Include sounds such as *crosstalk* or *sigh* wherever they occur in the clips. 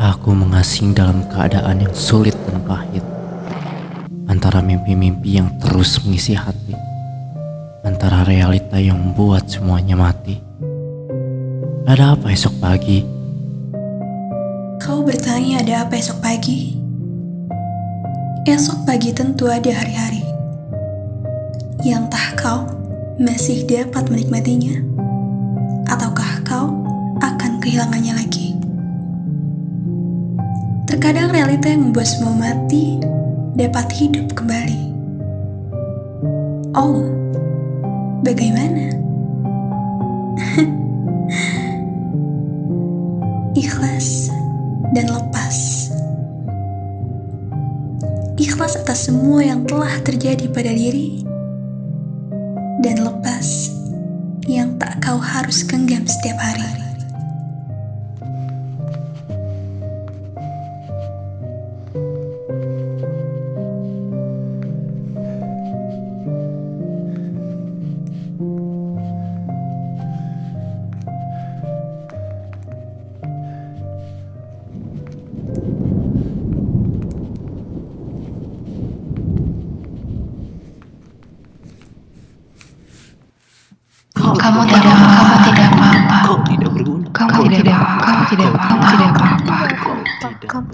Aku mengasing dalam keadaan yang sulit dan pahit. Antara mimpi-mimpi yang terus mengisi hati. Antara realita yang membuat semuanya mati. Ada apa esok pagi? Kau bertanya ada apa esok pagi? Esok pagi tentu ada hari-hari yang tak kau masih dapat menikmatinya, kehilangannya lagi. Terkadang realita yang membuat semua mati dapat hidup kembali. Oh, bagaimana? *laughs* Ikhlas dan lepas. Ikhlas atas semua yang telah terjadi pada diri dan lepas yang tak kau harus genggam Kamu tidak kamu tidak apa-apa. Kau tidak berguna. Kamu tidak apa kamu tidak apa kamu tidak apa-apa.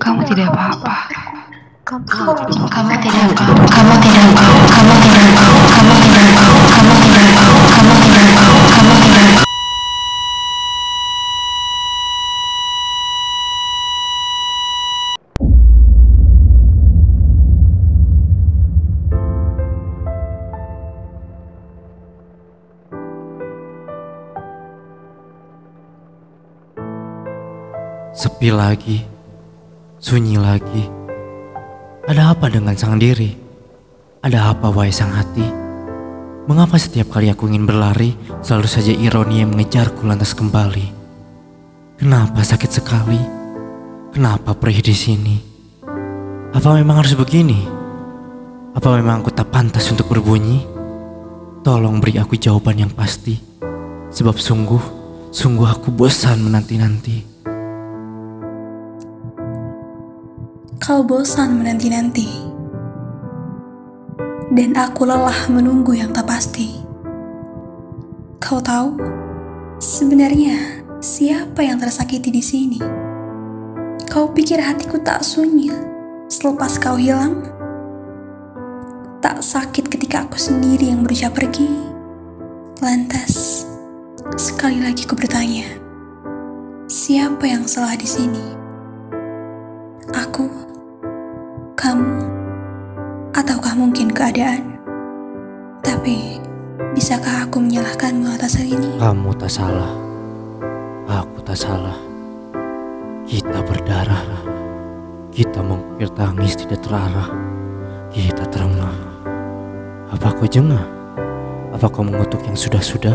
Kamu tidak apa-apa. Kamu tidak apa kamu tidak apa kamu tidak apa Sepi lagi, sunyi lagi. Ada apa dengan sang diri? Ada apa wahai sang hati? Mengapa setiap kali aku ingin berlari, selalu saja ironi yang mengejarku lantas kembali? Kenapa sakit sekali? Kenapa perih di sini? Apa memang harus begini? Apa memang aku tak pantas untuk berbunyi? Tolong beri aku jawaban yang pasti. Sebab sungguh, sungguh aku bosan menanti-nanti. Kau bosan menanti-nanti, dan aku lelah menunggu yang tak pasti. Kau tahu, sebenarnya siapa yang tersakiti di sini? Kau pikir hatiku tak sunyi selepas kau hilang? Tak sakit ketika aku sendiri yang berusaha pergi? Lantas, sekali lagi ku bertanya, siapa yang salah di sini? Mungkin keadaan? Tapi, bisakah aku menyalahkanmu atas hal ini? Kamu tak salah. Aku tak salah. Kita berdarah. Kita mengukir tangis tidak terarah. Kita terengah. Apa kau jengah? Apa kau mengutuk yang sudah-sudah?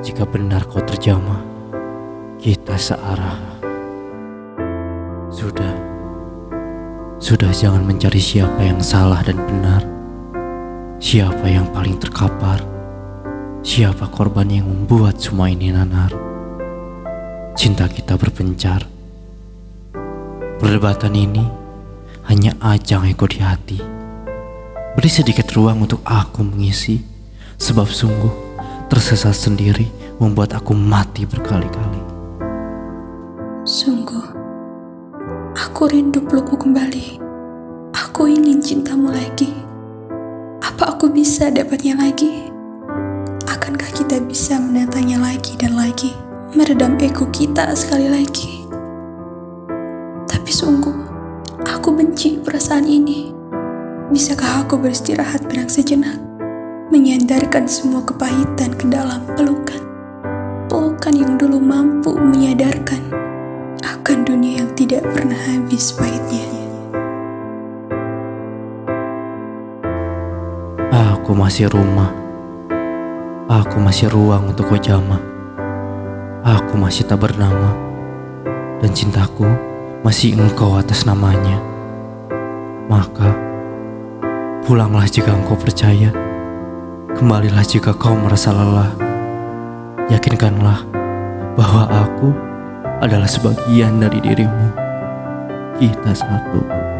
Jika benar kau terjamah, kita searah. Sudah. Sudah jangan mencari siapa yang salah dan benar. Siapa yang paling terkapar. Siapa korban yang membuat semua ini nanar? Cinta kita berpencar. Perdebatan ini hanya ajang ego di hati. Beri sedikit ruang untuk aku mengisi, sebab sungguh tersesat sendiri membuat aku mati berkali-kali. Sungguh, aku rindu pelukmu kembali. Aku ingin cintamu lagi. Apa aku bisa dapatnya lagi? Akankah kita bisa menatanya lagi dan lagi? Meredam ego kita sekali lagi. Tapi sungguh, aku benci perasaan ini. Bisakah aku beristirahat benang sejenak? Menyandarkan semua kepahitan ke dalam pelukan. Pelukan yang dulu mampu menyadarkan tidak pernah habis pahitnya. Aku masih rumah. Aku masih ruang untuk kau jamah. Aku masih tak bernama. Dan cintaku masih engkau atas namanya. Maka, pulanglah jika engkau percaya. Kembalilah jika kau merasa lelah. Yakinkanlah bahwa aku adalah sebagian dari dirimu. Kita satu.